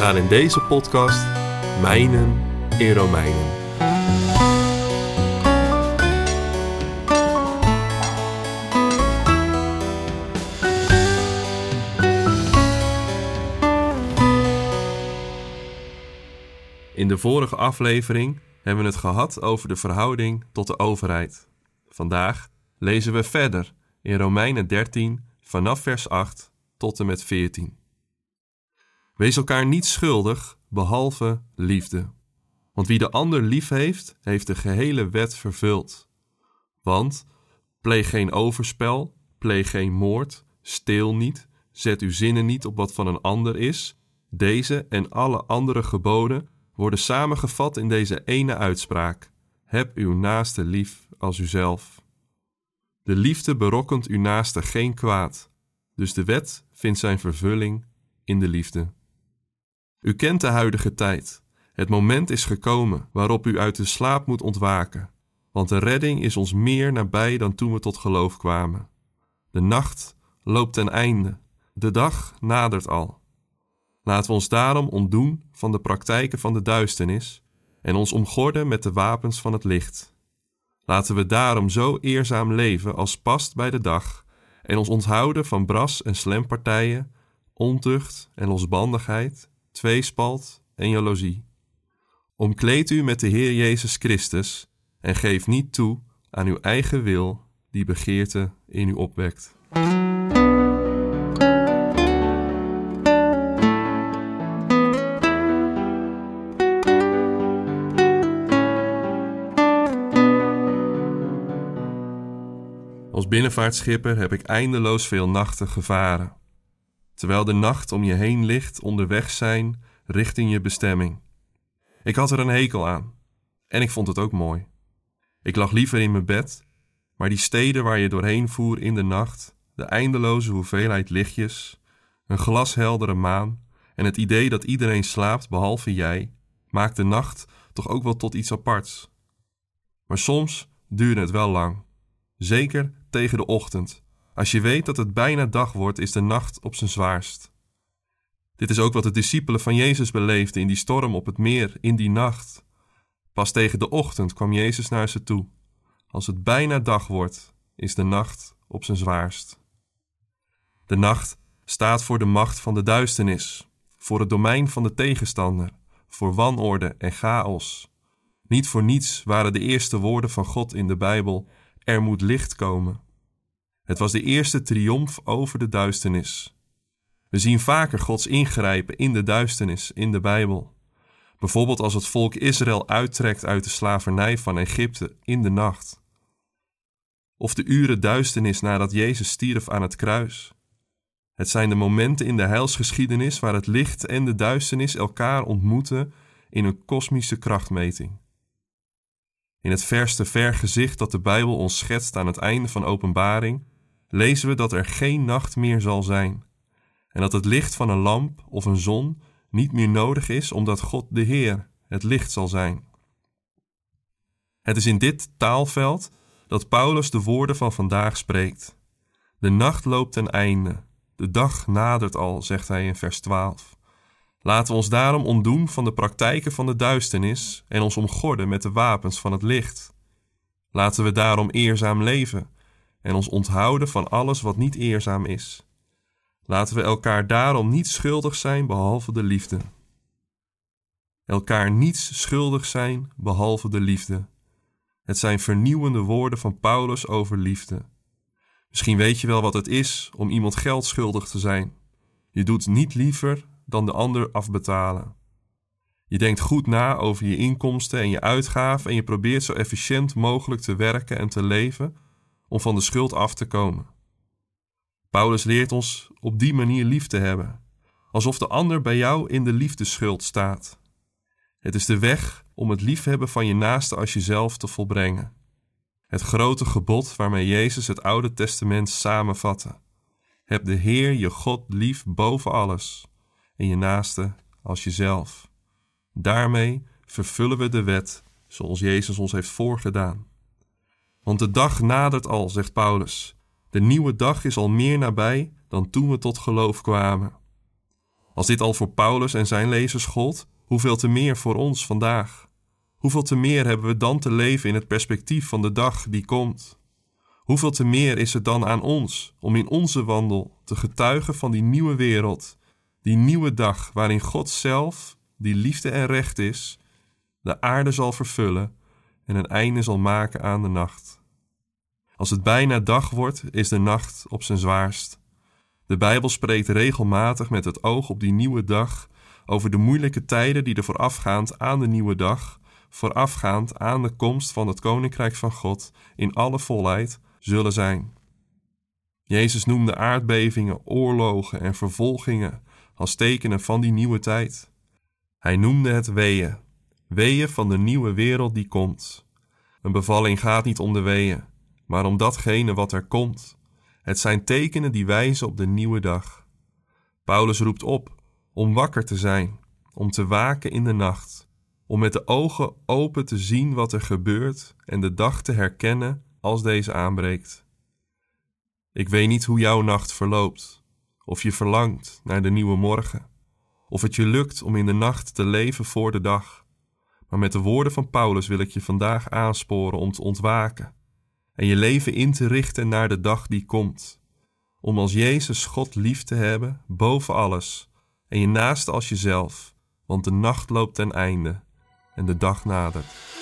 Gaan in deze podcast mijnen in Romeinen. In de vorige aflevering hebben we het gehad over de verhouding tot de overheid. Vandaag lezen we verder in Romeinen 13 vanaf vers 8 tot en met 14. Wees elkaar niet schuldig behalve liefde. Want wie de ander lief heeft, heeft de gehele wet vervuld. Want pleeg geen overspel, pleeg geen moord, steel niet, zet uw zinnen niet op wat van een ander is. Deze en alle andere geboden worden samengevat in deze ene uitspraak: Heb uw naaste lief als uzelf. De liefde berokkent uw naaste geen kwaad, dus de wet vindt zijn vervulling in de liefde. U kent de huidige tijd. Het moment is gekomen waarop u uit de slaap moet ontwaken, want de redding is ons meer nabij dan toen we tot geloof kwamen. De nacht loopt ten einde, de dag nadert al. Laten we ons daarom ontdoen van de praktijken van de duisternis en ons omgorden met de wapens van het licht. Laten we daarom zo eerzaam leven als past bij de dag en ons onthouden van bras- en slempartijen, ontucht en losbandigheid, tweespalt en jaloezie. Omkleed u met de Heer Jezus Christus en geef niet toe aan uw eigen wil die begeerte in u opwekt. Als binnenvaartschipper heb ik eindeloos veel nachten gevaren. Terwijl de nacht om je heen ligt, onderweg zijn richting je bestemming. Ik had er een hekel aan. En ik vond het ook mooi. Ik lag liever in mijn bed, maar die steden waar je doorheen voer in de nacht, de eindeloze hoeveelheid lichtjes, een glasheldere maan en het idee dat iedereen slaapt behalve jij, maakt de nacht toch ook wel tot iets aparts. Maar soms duurde het wel lang. Zeker tegen de ochtend. Als je weet dat het bijna dag wordt, is de nacht op zijn zwaarst. Dit is ook wat de discipelen van Jezus beleefden in die storm op het meer, in die nacht. Pas tegen de ochtend kwam Jezus naar ze toe. Als het bijna dag wordt, is de nacht op zijn zwaarst. De nacht staat voor de macht van de duisternis, voor het domein van de tegenstander, voor wanorde en chaos. Niet voor niets waren de eerste woorden van God in de Bijbel: er moet licht komen. Het was de eerste triomf over de duisternis. We zien vaker Gods ingrijpen in de duisternis in de Bijbel. Bijvoorbeeld als het volk Israël uittrekt uit de slavernij van Egypte in de nacht. Of de uren duisternis nadat Jezus stierf aan het kruis. Het zijn de momenten in de heilsgeschiedenis waar het licht en de duisternis elkaar ontmoeten in een kosmische krachtmeting. In het verste vergezicht dat de Bijbel ons schetst aan het einde van Openbaring, lezen we dat er geen nacht meer zal zijn en dat het licht van een lamp of een zon niet meer nodig is omdat God de Heer het licht zal zijn. Het is in dit taalveld dat Paulus de woorden van vandaag spreekt. De nacht loopt ten einde, de dag nadert al, zegt hij in vers 12. Laten we ons daarom ontdoen van de praktijken van de duisternis en ons omgorden met de wapens van het licht. Laten we daarom eerzaam leven en ons onthouden van alles wat niet eerzaam is. Laten we elkaar daarom niet schuldig zijn behalve de liefde. Elkaar niets schuldig zijn behalve de liefde. Het zijn vernieuwende woorden van Paulus over liefde. Misschien weet je wel wat het is om iemand geld schuldig te zijn. Je doet niet liever dan de ander afbetalen. Je denkt goed na over je inkomsten en je uitgaven en je probeert zo efficiënt mogelijk te werken en te leven om van de schuld af te komen. Paulus leert ons op die manier lief te hebben, alsof de ander bij jou in de liefdeschuld staat. Het is de weg om het liefhebben van je naaste als jezelf te volbrengen. Het grote gebod waarmee Jezus het Oude Testament samenvatte. Heb de Heer je God lief boven alles en je naaste als jezelf. Daarmee vervullen we de wet zoals Jezus ons heeft voorgedaan. Want de dag nadert al, zegt Paulus. De nieuwe dag is al meer nabij dan toen we tot geloof kwamen. Als dit al voor Paulus en zijn lezers gold, hoeveel te meer voor ons vandaag? Hoeveel te meer hebben we dan te leven in het perspectief van de dag die komt? Hoeveel te meer is het dan aan ons om in onze wandel te getuigen van die nieuwe wereld, die nieuwe dag waarin God zelf, die liefde en recht is, de aarde zal vervullen en een einde zal maken aan de nacht. Als het bijna dag wordt, is de nacht op zijn zwaarst. De Bijbel spreekt regelmatig met het oog op die nieuwe dag over de moeilijke tijden die er voorafgaand aan de nieuwe dag, voorafgaand aan de komst van het Koninkrijk van God in alle volheid zullen zijn. Jezus noemde aardbevingen, oorlogen en vervolgingen als tekenen van die nieuwe tijd. Hij noemde het weeën, weeën van de nieuwe wereld die komt. Een bevalling gaat niet om de weeën, maar om datgene wat er komt. Het zijn tekenen die wijzen op de nieuwe dag. Paulus roept op om wakker te zijn, om te waken in de nacht, om met de ogen open te zien wat er gebeurt en de dag te herkennen als deze aanbreekt. Ik weet niet hoe jouw nacht verloopt, of je verlangt naar de nieuwe morgen, of het je lukt om in de nacht te leven voor de dag. Maar met de woorden van Paulus wil ik je vandaag aansporen om te ontwaken en je leven in te richten naar de dag die komt. Om als Jezus God lief te hebben boven alles en je naaste als jezelf, want de nacht loopt ten einde en de dag nadert.